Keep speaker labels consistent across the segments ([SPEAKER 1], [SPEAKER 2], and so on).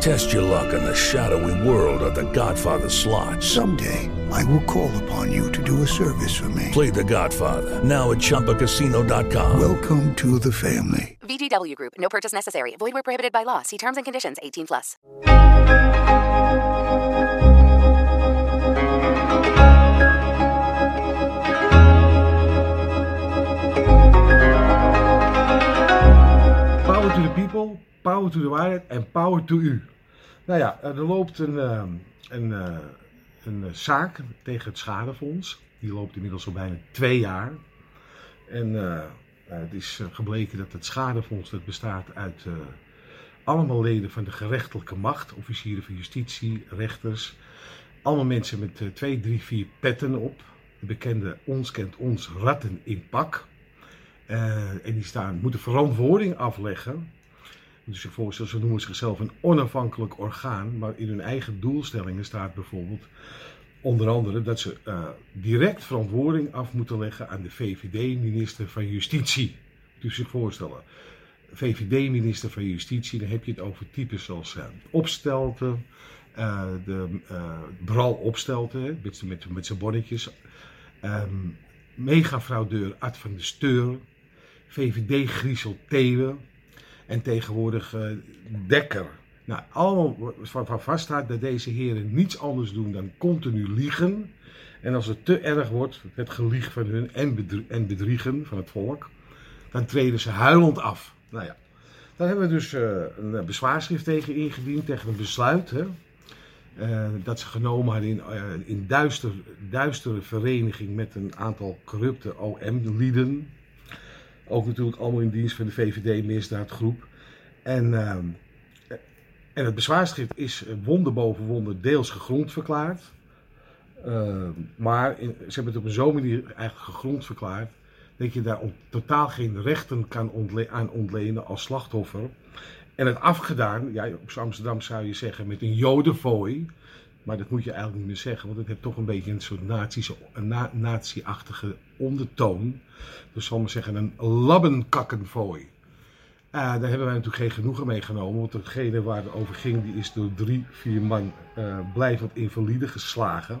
[SPEAKER 1] Test your luck in the shadowy world of The Godfather slot.
[SPEAKER 2] Someday, I will call upon you to do a service for me.
[SPEAKER 1] Play The Godfather now at ChumbaCasino.com.
[SPEAKER 2] Welcome to the family.
[SPEAKER 3] VGW Group. No purchase necessary. Void where prohibited by law. See terms and conditions. 18 plus.
[SPEAKER 4] To the people, power to the waarheid en power to u. Nou ja, er loopt een, ehm, een, eh, een eh, zaak tegen het schadefonds. Die loopt inmiddels al bijna twee jaar. En eh, het is gebleken dat het schadefonds dat bestaat uit allemaal leden van de gerechtelijke macht. Officieren van justitie, rechters. Allemaal mensen met twee, drie, vier petten op. De bekende ons kent ons ratten in pak. En die staan, moeten verantwoording afleggen moet je voorstellen, ze noemen zichzelf een onafhankelijk orgaan, maar in hun eigen doelstellingen staat bijvoorbeeld onder andere dat ze uh, direct verantwoording af moeten leggen aan de VVD-minister van Justitie. Moet je voorstellen. VVD-minister van Justitie, dan heb je het over types zoals uh, Opstelten, de Bral Opstelten, met, met, met zijn bonnetjes, um, megafraudeur Ad van de Steur, VVD-Griesel Thewe, en tegenwoordig uh, Dekker. Nou, allemaal waarvan vaststaat dat deze heren niets anders doen dan continu liegen. En als het te erg wordt, het gelieg van hun en, bedriegen van het volk, dan treden ze huilend af. Nou ja, dan hebben we dus uh, een bezwaarschrift tegen ingediend, tegen een besluit. Hè, dat ze genomen hadden in, in duister, duistere vereniging met een aantal corrupte OM-lieden. Ook natuurlijk allemaal in dienst van de VVD-misdaadgroep. En, uh, en het bezwaarschrift is wonder boven wonder deels gegrond verklaard. Uh, maar ze hebben het op een zo'n manier eigenlijk gegrond verklaard. Dat je daar totaal geen rechten kan aan ontlenen als slachtoffer. En het afgedaan, ja, op Amsterdam zou je zeggen met een jodenfooi. Maar dat moet je eigenlijk niet meer zeggen, want het heeft toch een beetje een soort nazi-achtige ondertoon. Dus zal maar zeggen een labbenkakkenfooi. Uh, daar hebben wij natuurlijk geen genoegen mee genomen, want degene waar het over ging, die is door drie, vier man uh, blijvend invalide geslagen.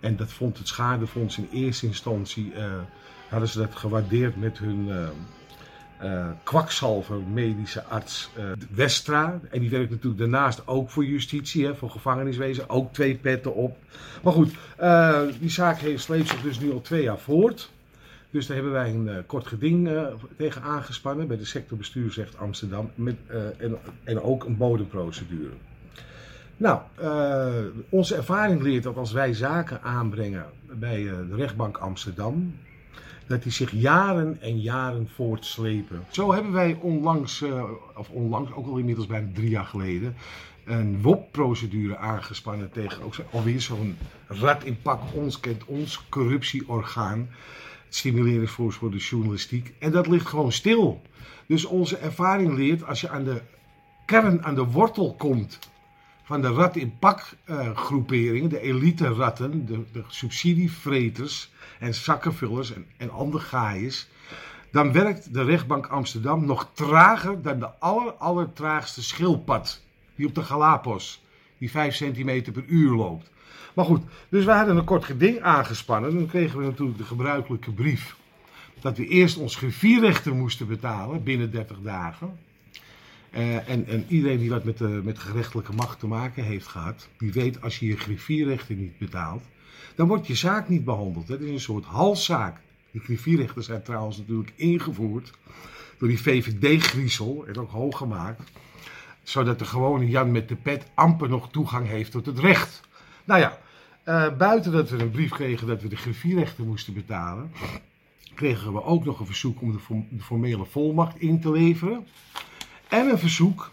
[SPEAKER 4] En dat vond het schadefonds in eerste instantie, uh, hadden ze dat gewaardeerd met hun uh, kwakzalver medische arts uh, Westra. En die werkt natuurlijk daarnaast ook voor justitie, hè, voor gevangeniswezen. Ook twee petten op. Maar goed, uh, die zaak heeft, sleept zich dus nu al twee jaar voort. Dus daar hebben wij een kort geding tegen aangespannen bij de sectorbestuursrecht Amsterdam. Met, en, en ook een bodemprocedure. Nou, onze ervaring leert dat als wij zaken aanbrengen bij de rechtbank Amsterdam, dat die zich jaren en jaren voortslepen. Zo hebben wij onlangs, uh, of onlangs, ook al inmiddels bijna drie jaar geleden, een WOP-procedure aangespannen tegen ook alweer zo'n rat in pak, ons kent ons, corruptieorgaan. Stimuleringsfonds voor de journalistiek. En dat ligt gewoon stil. Dus onze ervaring leert, als je aan de kern, aan de wortel komt van de rat in pak uh, de elite ratten, de, de subsidievreters en zakkenvullers en, en andere gaaiers, dan werkt de rechtbank Amsterdam nog trager dan de aller, allertraagste schildpad die op de Galapos, die 5 centimeter per uur loopt. Maar goed, dus we hadden een kort geding aangespannen. Dan kregen we natuurlijk de gebruikelijke brief dat we eerst ons grifierrechten moesten betalen binnen 30 dagen. Uh, en, en, iedereen die wat met, de, met gerechtelijke macht te maken heeft gehad, die weet als je je griffierrechten niet betaalt, dan wordt je zaak niet behandeld. Het is een soort halszaak. Die griffierrechten zijn trouwens natuurlijk ingevoerd door die VVD-griezel en ook hoog gemaakt, zodat de gewone Jan met de pet amper nog toegang heeft tot het recht. Nou ja, uh, buiten dat we een brief kregen dat we de griffierrechten moesten betalen, kregen we ook nog een verzoek om de formele volmacht in te leveren. En een verzoek,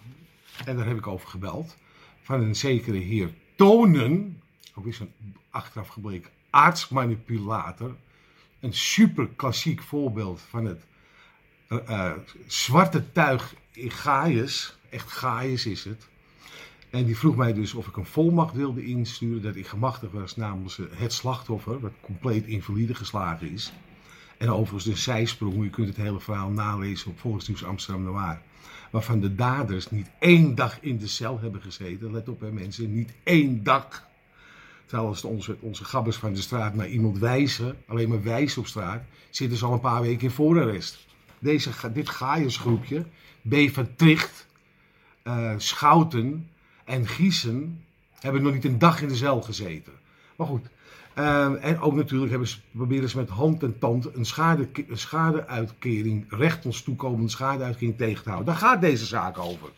[SPEAKER 4] en daar heb ik over gebeld, van een zekere heer Tonen, ook is een achteraf gebleken artsmanipulator. Een super klassiek voorbeeld van het eh, eh, zwarte tuig in Gaius. Echt Gaius is het. En die vroeg mij dus of ik een volmacht wilde insturen dat ik gemachtigd was namens het slachtoffer, wat compleet invalide geslagen is. En overigens de zijsprong, je kunt het hele verhaal nalezen op Volksnieuws Amsterdam Noir. Waarvan de daders niet één dag in de cel hebben gezeten. Let op hè mensen, niet één dag. Terwijl als onze, onze gabbers van de straat naar iemand wijzen, alleen maar wijzen op straat, zitten ze al een paar weken in voorarrest. Deze, dit Gaiusgroepje, B van Tricht, eh, Schouten en Giesen, hebben nog niet een dag in de cel gezeten. Maar goed, uh, en ook natuurlijk hebben proberen ze met hand en tand een, schade, recht ons toekomende schadeuitkering tegen te houden. Daar gaat deze zaak over.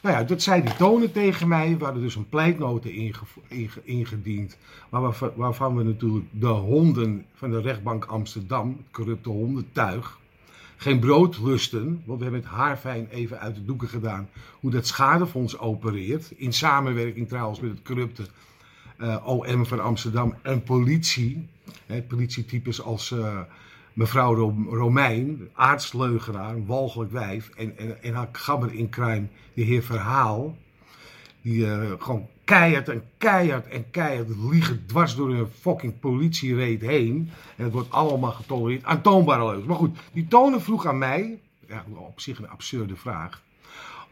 [SPEAKER 4] Nou ja, dat zei die tonen tegen mij. We hadden dus een pleitnota inge, inge, ingediend. Waarvan, waarvan we natuurlijk de honden van de rechtbank Amsterdam, corrupte hondentuig, geen brood lusten. Want we hebben het haarfijn even uit de doeken gedaan hoe dat schadefonds opereert. In samenwerking trouwens met het corrupte OM van Amsterdam en politie. Hè, politietypes als uh, mevrouw Romein, aardsleugenaar, walgelijk wijf. En, en, haar gabber in crime, de heer Verhaal. Die uh, gewoon keihard en keihard en keihard liegen dwars door een fucking politiereed heen. En het wordt allemaal getolereerd. Aantoonbare leugens. Maar goed, die tonen vroeg aan mij, op zich een absurde vraag,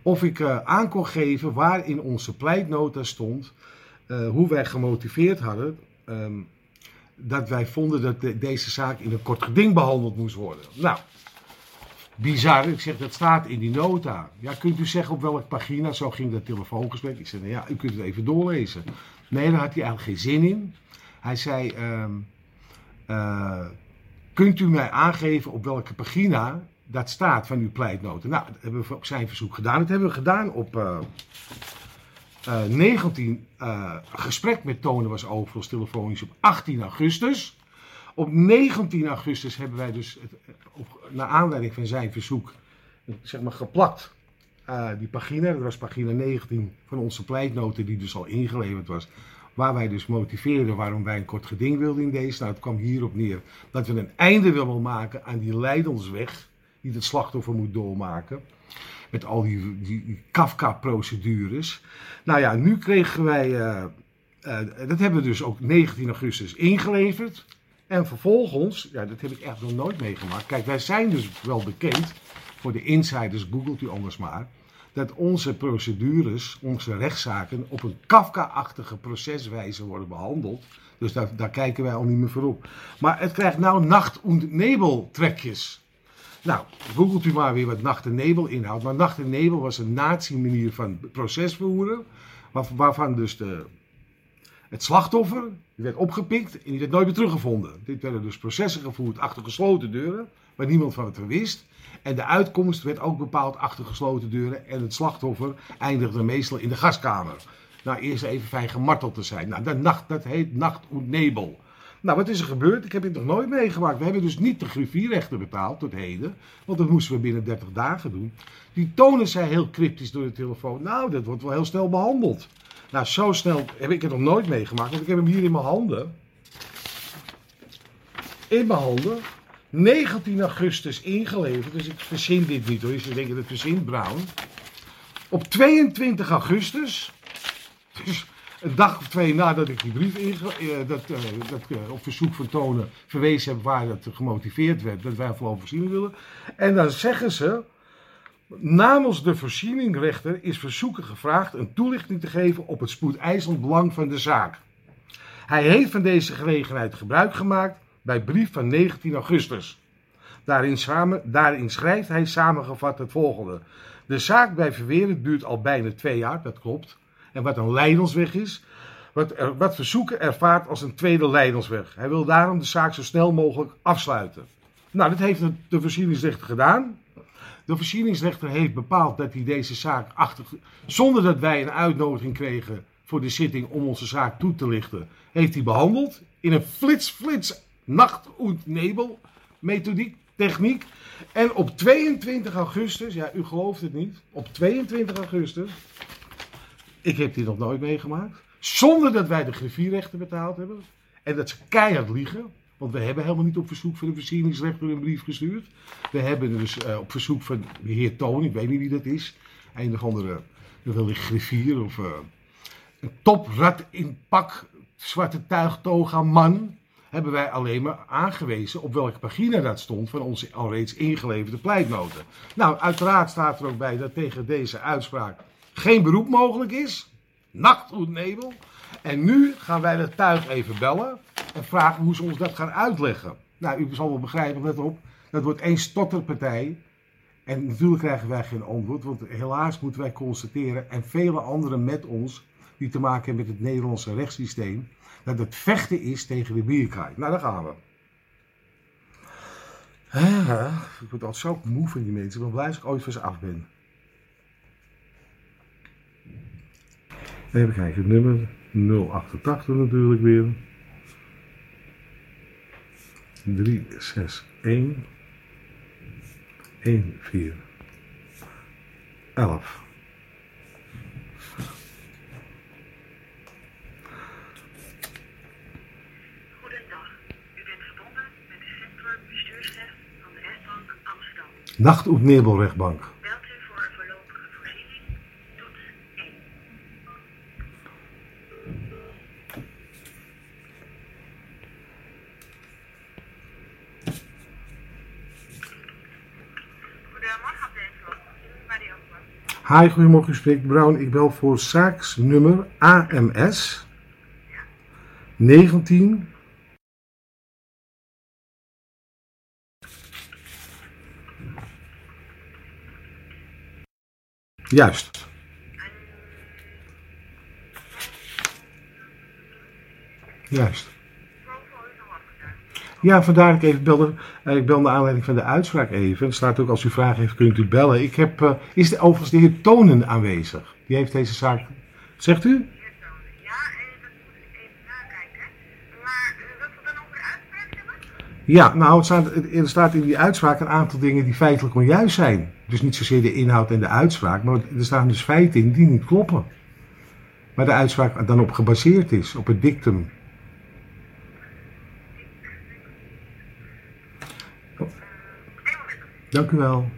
[SPEAKER 4] of ik uh, aan kon geven waar in onze pleitnota stond uh, hoe wij gemotiveerd hadden. Um, dat wij vonden dat de, deze zaak in een kort geding behandeld moest worden. Nou, bizar. Ik zeg, dat staat in die nota. Ja, kunt u zeggen op welke pagina? Zo ging dat telefoongesprek. Ik zei, nou ja, u kunt het even doorlezen. Nee, daar had hij eigenlijk geen zin in. Hij zei, um, uh, kunt u mij aangeven op welke pagina dat staat van uw pleitnota? Nou, dat hebben we op zijn verzoek gedaan. Dat hebben we gedaan op... Uh, uh, 19 uh, gesprek met Tonen was overigens telefonisch op 18 augustus. Op 19 augustus hebben wij dus, het, op, naar aanleiding van zijn verzoek, zeg maar geplakt. Die pagina, dat was pagina 19 van onze pleitnoten, die dus al ingeleverd was. Waar wij dus motiveerden waarom wij een kort geding wilden in deze. Nou, het kwam hierop neer dat we een einde willen maken aan die lijdensweg die het slachtoffer moet doormaken met al die, die, Kafka-procedures. Nou ja, nu kregen wij, uh, uh, dat hebben we dus ook 19 augustus ingeleverd. En vervolgens, ja, dat heb ik echt nog nooit meegemaakt. Kijk, wij zijn dus wel bekend, voor de insiders, googelt u anders maar, dat onze procedures, onze rechtszaken op een Kafka-achtige proceswijze worden behandeld. Dus daar, daar kijken wij al niet meer voor op. Maar het krijgt nou nacht- en nebeltrekjes. Nou, googelt u maar weer wat Nacht en Nebel inhoudt. Maar Nacht en Nebel was een nazi-manier van procesvoeren. Waar, waarvan dus de, het slachtoffer werd opgepikt en die werd nooit meer teruggevonden. Dit werden dus processen gevoerd achter gesloten deuren, waar niemand van het wist. En de uitkomst werd ook bepaald achter gesloten deuren. En het slachtoffer eindigde meestal in de gaskamer. Nou, eerst even fijn gemarteld te zijn. Nou, dat, nacht, dat heet Nacht en Nebel. Nou, wat is er gebeurd? Ik heb het nog nooit meegemaakt. We hebben dus niet de griffierrechten betaald tot heden. Want dat moesten we binnen 30 dagen doen. Die tonen zij heel cryptisch door de telefoon. Nou, dat wordt wel heel snel behandeld. Nou, zo snel heb ik het nog nooit meegemaakt. Want ik heb hem hier in mijn handen. In mijn handen. 19 augustus ingeleverd. Dus ik verzin dit niet hoor. Je denkt dat het verzint Brown. Op 22 augustus. Dus een dag of twee nadat ik die brief inge, uh, dat, uh, dat uh, op verzoek van Tonen verwezen heb waar dat gemotiveerd werd, dat wij vooral voorziening willen. En dan zeggen ze, namens de voorzieningrechter is verzoeker gevraagd een toelichting te geven op het spoedeisend belang van de zaak. Hij heeft van deze gelegenheid gebruik gemaakt bij brief van 19 augustus. Daarin, samen, daarin schrijft hij samengevat het volgende. De zaak bij Verweren duurt al bijna twee jaar, dat klopt en wat een leidensweg is. Wat, er, wat verzoeken ervaart als een tweede leidensweg. Hij wil daarom de zaak zo snel mogelijk afsluiten. Nou, dat heeft de voorzieningsrechter gedaan. De voorzieningsrechter heeft bepaald dat hij deze zaak achter. zonder dat wij een uitnodiging kregen voor de zitting om onze zaak toe te lichten, heeft hij behandeld. In een flits-flits nacht- en nebel methodiek, techniek. En op 22 augustus, ja, u gelooft het niet, op 22 augustus ik heb dit nog nooit meegemaakt. Zonder dat wij de griffierrechten betaald hebben. En dat ze keihard liegen. Want we hebben helemaal niet op verzoek van de versieringsrechter een brief gestuurd. We hebben dus eh, op verzoek van de heer Toon, ik weet niet wie dat is, een of andere, wellicht griffier of eh, een toprat in pak, zwarte tuigtoga man, hebben wij alleen maar aangewezen op welke pagina dat stond van onze alreeds ingeleverde pleitnoten. Nou, uiteraard staat er ook bij dat tegen deze uitspraak geen beroep mogelijk is. Nacht goed nebel. En nu gaan wij het tuig even bellen en vragen hoe ze ons dat gaan uitleggen. Nou, u zal wel begrijpen, let op, dat wordt één stotterpartij. En natuurlijk krijgen wij geen antwoord, want helaas moeten wij constateren, en vele anderen met ons, die te maken hebben met het Nederlandse rechtssysteem, dat het vechten is tegen de bierkaart. Nou, daar gaan we. Ah, ik word altijd zo moe van die mensen. Ik ben blij ik ooit van ze af ben. Even kijken, nummer 088 natuurlijk weer. 361 14 11.
[SPEAKER 5] Goedendag. U bent verbonden met de Centrum Bestuursrecht van de rechtbank Amsterdam.
[SPEAKER 4] Nacht op Nebelrechtbank.
[SPEAKER 5] Belt u voor een voorlopige voorziening? Toets 1. Goedemorgen, Abdel. Mario.
[SPEAKER 4] Hi, goedemorgen, spreekt Brown. Ik bel voor zaaksnummer AMS 19 Juist. Juist. Ja, vandaar ik even belde. Eh, Ik bel naar aanleiding van de uitspraak even. Er staat ook als u vragen heeft, kunt u bellen. Ik heb, eh, is de, overigens de heer Tonen aanwezig? Die heeft deze zaak. Zegt u?
[SPEAKER 5] Ja, eh, dat moet ik even nakijken. Maar wilt u dan ook een uitspraak hebben?
[SPEAKER 4] Ja, nou, het staat, er staat in die uitspraak een aantal dingen die feitelijk onjuist zijn. Dus niet zozeer de inhoud en de uitspraak, maar er staan dus feiten in die niet kloppen. Waar de uitspraak dan op gebaseerd is, op het dictum. Dank u wel.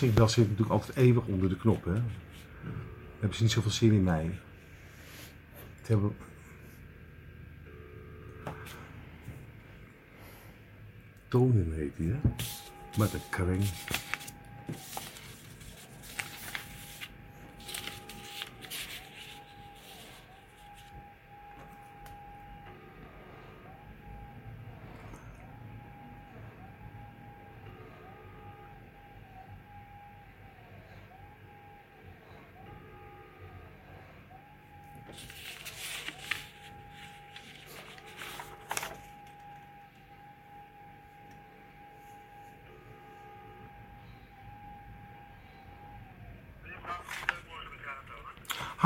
[SPEAKER 4] Bel zit natuurlijk altijd eeuwig onder de knop. Hè. Dan hebben ze niet zoveel zin in mij. Het hebben... Tonen heet hij, hè? Met een kring.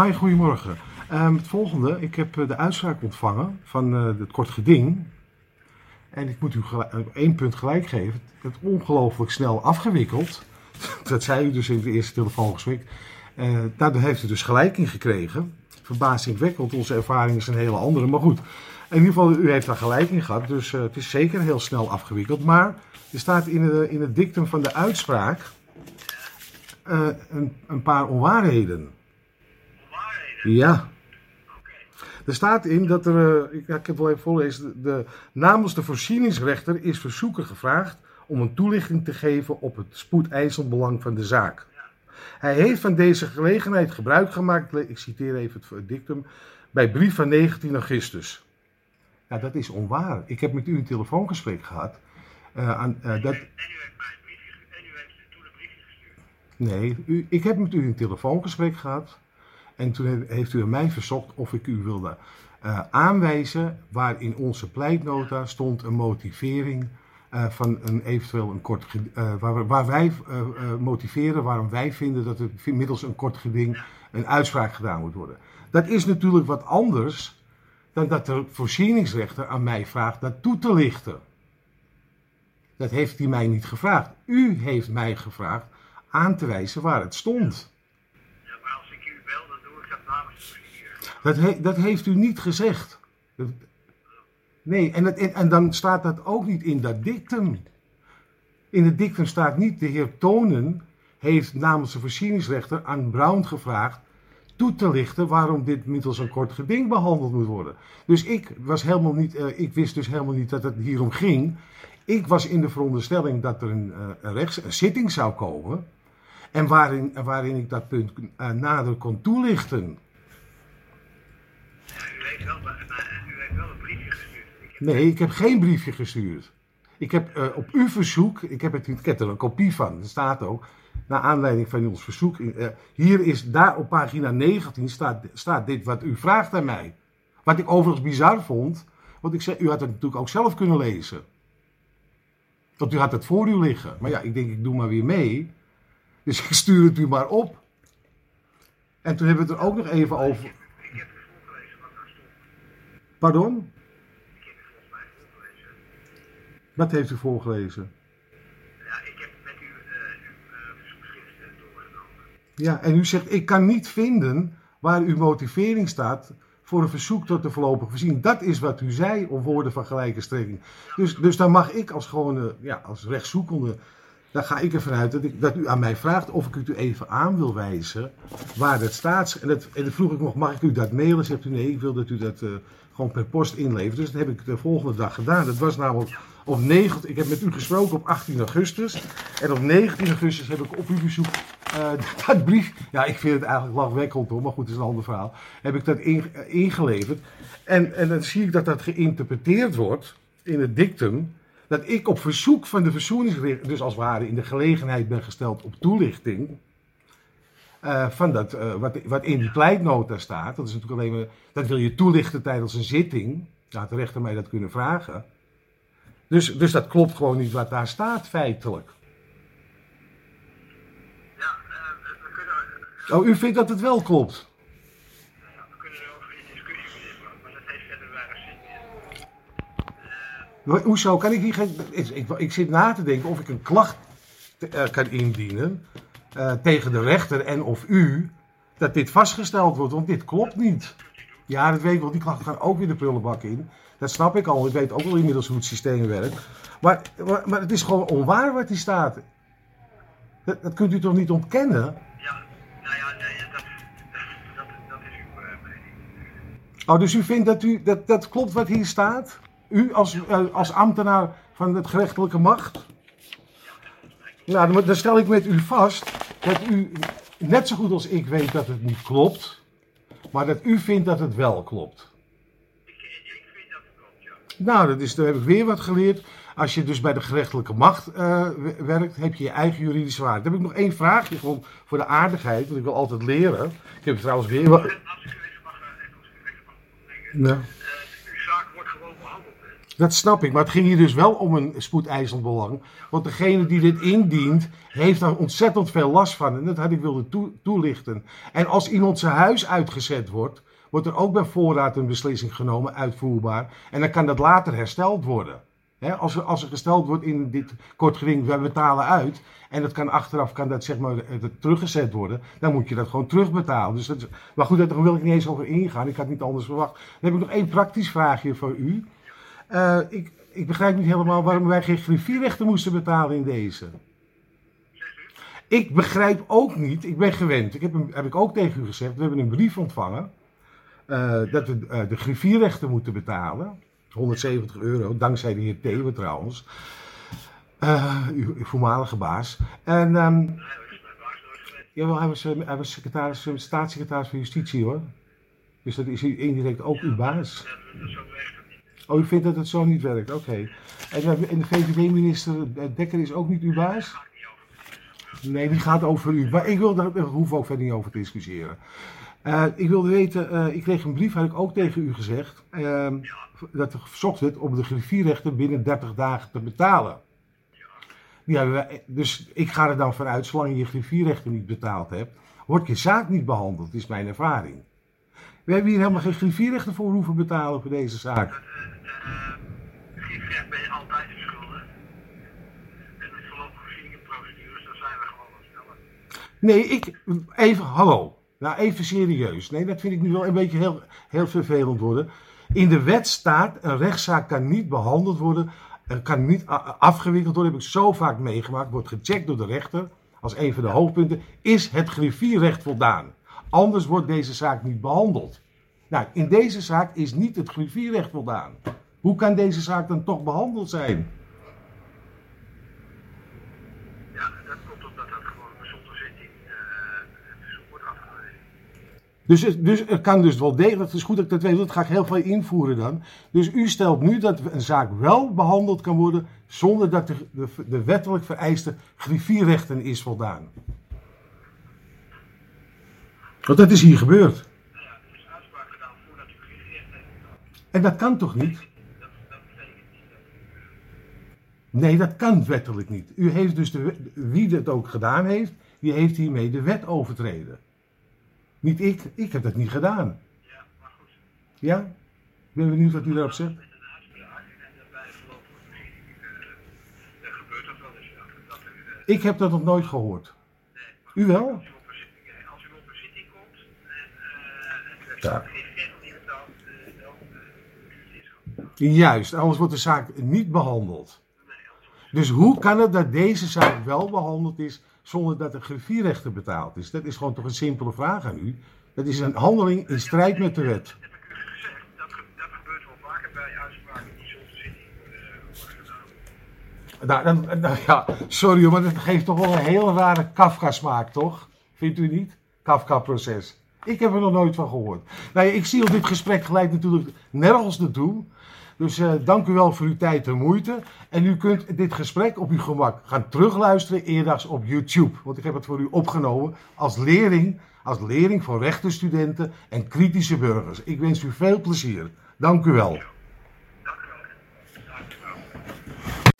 [SPEAKER 4] Hi, goedemorgen. Ehm, het volgende, ik heb eh, de uitspraak ontvangen van eh, het kort geding. En ik moet u op één punt gelijk geven. Het is ongelooflijk snel afgewikkeld. Dat zei u dus in het eerste telefoongesprek. Eh daardoor heeft u dus gelijk in gekregen. Verbazingwekkend, onze ervaring is een hele andere. Maar goed, in ieder geval, u heeft daar gelijk in gehad. Dus eh, het is zeker heel snel afgewikkeld. Maar er staat in, de, in het dictum van de uitspraak eh, een, een paar onwaarheden. Ja. Er staat in dat er, eh, ik, ja, ik heb het wel even voorlezen, de, namens de voorzieningsrechter is verzoeker gevraagd om een toelichting te geven op het spoedeisend belang van de zaak. Hij heeft van deze gelegenheid gebruik gemaakt, ik citeer even het dictum, bij brief van 19 augustus. Nou, dat is onwaar. Ik heb met u een telefoongesprek gehad. eh, aan, eh, dat. Nee, u, ik heb met u een telefoongesprek gehad. En toen he- heeft u aan mij verzocht of ik u wilde eh, aanwijzen waar in onze pleitnota stond een motivering eh, van een eventueel een kort geding, waar, waar wij motiveren waarom wij vinden dat er middels een kort geding een uitspraak gedaan moet worden. Dat is natuurlijk wat anders dan dat de voorzieningsrechter aan mij vraagt dat toe te lichten. Dat heeft hij mij niet gevraagd. U heeft mij gevraagd aan te wijzen waar het stond.
[SPEAKER 5] Ja, maar als ik u bel, dan doe ik dat namens de voorziener.
[SPEAKER 4] Dat, dat heeft u niet gezegd. Nee, en, het, en, dan staat dat ook niet in dat dictum. In het dictum staat niet, de heer Tonen heeft namens de voorzieningsrechter aan Brown gevraagd toe te lichten waarom dit middels een kort geding behandeld moet worden. Dus ik, was helemaal niet, eh, ik wist dus helemaal niet dat het hierom ging. Ik was in de veronderstelling dat er een, eh, een, rechts, een zitting zou komen. En waarin, waarin ik dat punt eh, nader kon toelichten.
[SPEAKER 5] Ja, u heeft wel, maar, maar u heeft wel een briefje gestuurd. Ik heb,
[SPEAKER 4] Nee, ik heb geen briefje gestuurd. Ik heb eh, op uw verzoek, ik heb, het, ik heb er een kopie van, er staat ook, naar aanleiding van ons verzoek. eh, hier is, daar op pagina 19 staat, staat dit wat u vraagt aan mij. Wat ik overigens bizar vond, want ik zei, u had het natuurlijk ook zelf kunnen lezen. Want u had het voor u liggen. Maar ja, ik denk, ik doe maar weer mee. Dus ik stuur het u maar op. En toen hebben we het er ook nog even over.
[SPEAKER 5] ik heb u voorgelezen wat daar stond.
[SPEAKER 4] Pardon?
[SPEAKER 5] Ik heb u volgens mij voorgelezen.
[SPEAKER 4] Wat heeft u voorgelezen?
[SPEAKER 5] Ja, ik heb met u eh, uw eh, verzoekschrift doorgenomen.
[SPEAKER 4] Ja, en u zegt, ik kan niet vinden waar uw motivering staat voor een verzoek tot de voorlopige voorziening. Dat is wat u zei op woorden van gelijke strekking. Dus, dus dan mag ik als gewone, ja, als rechtszoekende, dan ga ik ervan uit dat, ik, dat u aan mij vraagt of ik het u even aan wil wijzen waar het staat. En, dat, en dan vroeg ik nog, mag ik u dat mailen? Zegt u nee, ik wil dat u dat eh, gewoon per post inlevert. Dus dat heb ik de volgende dag gedaan. Dat was namelijk op 9, ik heb met u gesproken op 18 augustus. En op 19 augustus heb ik op uw verzoek eh, dat brief, ja, ik vind het eigenlijk lachwekkend hoor, maar goed, het is een ander verhaal. Heb ik dat eh, ingeleverd. En, en dan zie ik dat dat geïnterpreteerd wordt in het dictum. Dat ik op verzoek van de verzoeningsrechter, dus als het ware in de gelegenheid ben gesteld op toelichting. eh, van dat, wat, wat in die pleitnota staat. Dat is natuurlijk alleen maar, dat wil je toelichten tijdens een zitting. Had de rechter mij dat kunnen vragen. Dus, dus dat klopt gewoon niet wat daar staat, feitelijk.
[SPEAKER 5] Ja, eh, we, kunnen,
[SPEAKER 4] Oh, u vindt dat het wel klopt?
[SPEAKER 5] we kunnen erover in discussie maar dat heeft verder weinig zin meer.
[SPEAKER 4] Ho- Hoezo kan ik hier geen. Ik, ik, ik zit na te denken of ik een klacht te- eh, kan indienen eh, tegen de rechter en of u dat dit vastgesteld wordt, want dit klopt niet. Ja, dat weet ik wel. Die klachten gaan ook weer de prullenbak in. Dat snap ik al. Ik weet ook wel inmiddels hoe het systeem werkt. Maar, maar, maar het is gewoon onwaar wat hier staat. Dat, dat kunt u toch niet ontkennen?
[SPEAKER 5] Ja, nou ja, nee, dat, dat, dat is uw eh, mening.
[SPEAKER 4] Oh, dus u vindt dat, u, dat dat klopt wat hier staat? U als, eh, als ambtenaar van het gerechtelijke macht? Nou, dan, dan stel ik met u vast dat u net zo goed als ik weet dat het niet klopt, maar dat u vindt dat het wel klopt.
[SPEAKER 5] Ik, ik vind dat het klopt, ja.
[SPEAKER 4] Nou, dat is, dan heb ik weer wat geleerd. Als je dus bij de gerechtelijke macht eh, werkt, heb je je eigen juridische waarde. Dan heb ik nog één vraagje gewoon voor de aardigheid, want ik wil altijd leren. Ik heb trouwens weer wat...
[SPEAKER 5] En
[SPEAKER 4] Dat snap ik, maar het ging hier dus wel om een spoedeisend belang. Want degene die dit indient, heeft daar ontzettend veel last van. En dat had ik toe- toelichten. En als iemand zijn huis uitgezet wordt, wordt er ook bij voorraad een beslissing genomen, uitvoerbaar. En dan kan dat later hersteld worden. Als, er, als er gesteld wordt in dit kort geding, wij betalen uit. En dat kan achteraf kan dat zeg maar eh, teruggezet worden. Dan moet je dat gewoon terugbetalen. Dus dat, maar goed, daar wil ik niet eens over ingaan. Ik had niet anders verwacht. Dan heb ik nog één praktisch vraagje voor u. Eh, ik, ik begrijp niet helemaal waarom wij geen griffierechten moesten betalen in deze. Ik begrijp ook niet, ik ben gewend, ik heb, heb ik ook tegen u gezegd, we hebben een brief ontvangen eh, dat we eh, de griffierechten moeten betalen. 170 euro, dankzij de heer Thewe trouwens. Uw, uw voormalige baas. En ehm,
[SPEAKER 5] nooit geweest.
[SPEAKER 4] jawel, hij was, hij was secretaris, staatssecretaris van Justitie hoor. Dus dat is indirect ook uw baas. Oh, u vindt dat het zo niet werkt? Oké. En, de VVD-minister eh, Dekker is ook niet uw baas? Nee, die gaat over u. Maar ik wil daar, hoeven we ook verder niet over te discussiëren. Eh, ik wilde weten, eh, ik kreeg een brief, had ik ook tegen u gezegd, ehm, dat er verzocht werd om de griffierechten binnen 30 dagen te betalen. We, dus ik ga er dan vanuit, zolang je je griffierechten niet betaald hebt, wordt je zaak niet behandeld, is mijn ervaring. We hebben hier helemaal geen griffierechten voor hoeven betalen voor deze zaak.
[SPEAKER 6] Griefrecht ben je altijd verschuldigd. En met voorlopige voorzieningenprocedures, dan zijn we gewoon wat sneller.
[SPEAKER 4] Nee, ik, even, hallo. Nou, even serieus. Nee, dat vind ik nu wel een beetje heel, heel vervelend worden. In de wet staat, een rechtszaak kan niet behandeld worden, kan niet afgewikkeld worden. Heb ik zo vaak meegemaakt, wordt gecheckt door de rechter. Als een van de hoofdpunten, is het griffierrecht voldaan? Anders wordt deze zaak niet behandeld. Nou, in deze zaak is niet het griffierrecht voldaan. Hoe kan deze zaak dan toch behandeld zijn?
[SPEAKER 6] Ja, dat komt omdat dat gewoon zonder zitting eh het verzoek wordt afgewezen.
[SPEAKER 4] Dus, dus kan dus wel degelijk, het is goed dat ik dat weet, dat ga ik heel veel invoeren dan. Dus u stelt nu dat een zaak wel behandeld kan worden zonder dat de, de, wettelijk vereiste griffierrechten is voldaan. Want dat is hier gebeurd. En dat kan toch niet?
[SPEAKER 6] Dat, dat dat.
[SPEAKER 4] Nee, dat kan wettelijk niet. U heeft dus, de, wie het ook gedaan heeft, die heeft hiermee de wet overtreden. Niet ik, ik heb dat niet gedaan.
[SPEAKER 6] Ja, maar goed.
[SPEAKER 4] Ja? Ik ben benieuwd wat u daarop zegt. Ik heb dat nog nooit gehoord. U wel?
[SPEAKER 6] Als u op een zitting, eh, komt en, eh, het.
[SPEAKER 4] Juist, anders wordt de zaak niet behandeld. Dus hoe kan het dat deze zaak wel behandeld is zonder dat de griffierechter betaald is? Dat is gewoon toch een simpele vraag aan u. Dat is een handeling in strijd met de wet. Nou, dan, nou ja, sorry maar dat geeft toch wel een heel rare Kafka-smaak, toch? Vindt u niet? Kafka-proces. Ik heb er nog nooit van gehoord. Nou ja, ik zie op dit gesprek gelijk natuurlijk nergens naartoe. Dus eh, dank u wel voor uw tijd en moeite. En u kunt dit gesprek op uw gemak gaan terugluisteren eerdags op YouTube. Want ik heb het voor u opgenomen als leerling, als leerling voor rechtenstudenten en kritische burgers. Ik wens u veel plezier. Dank u wel.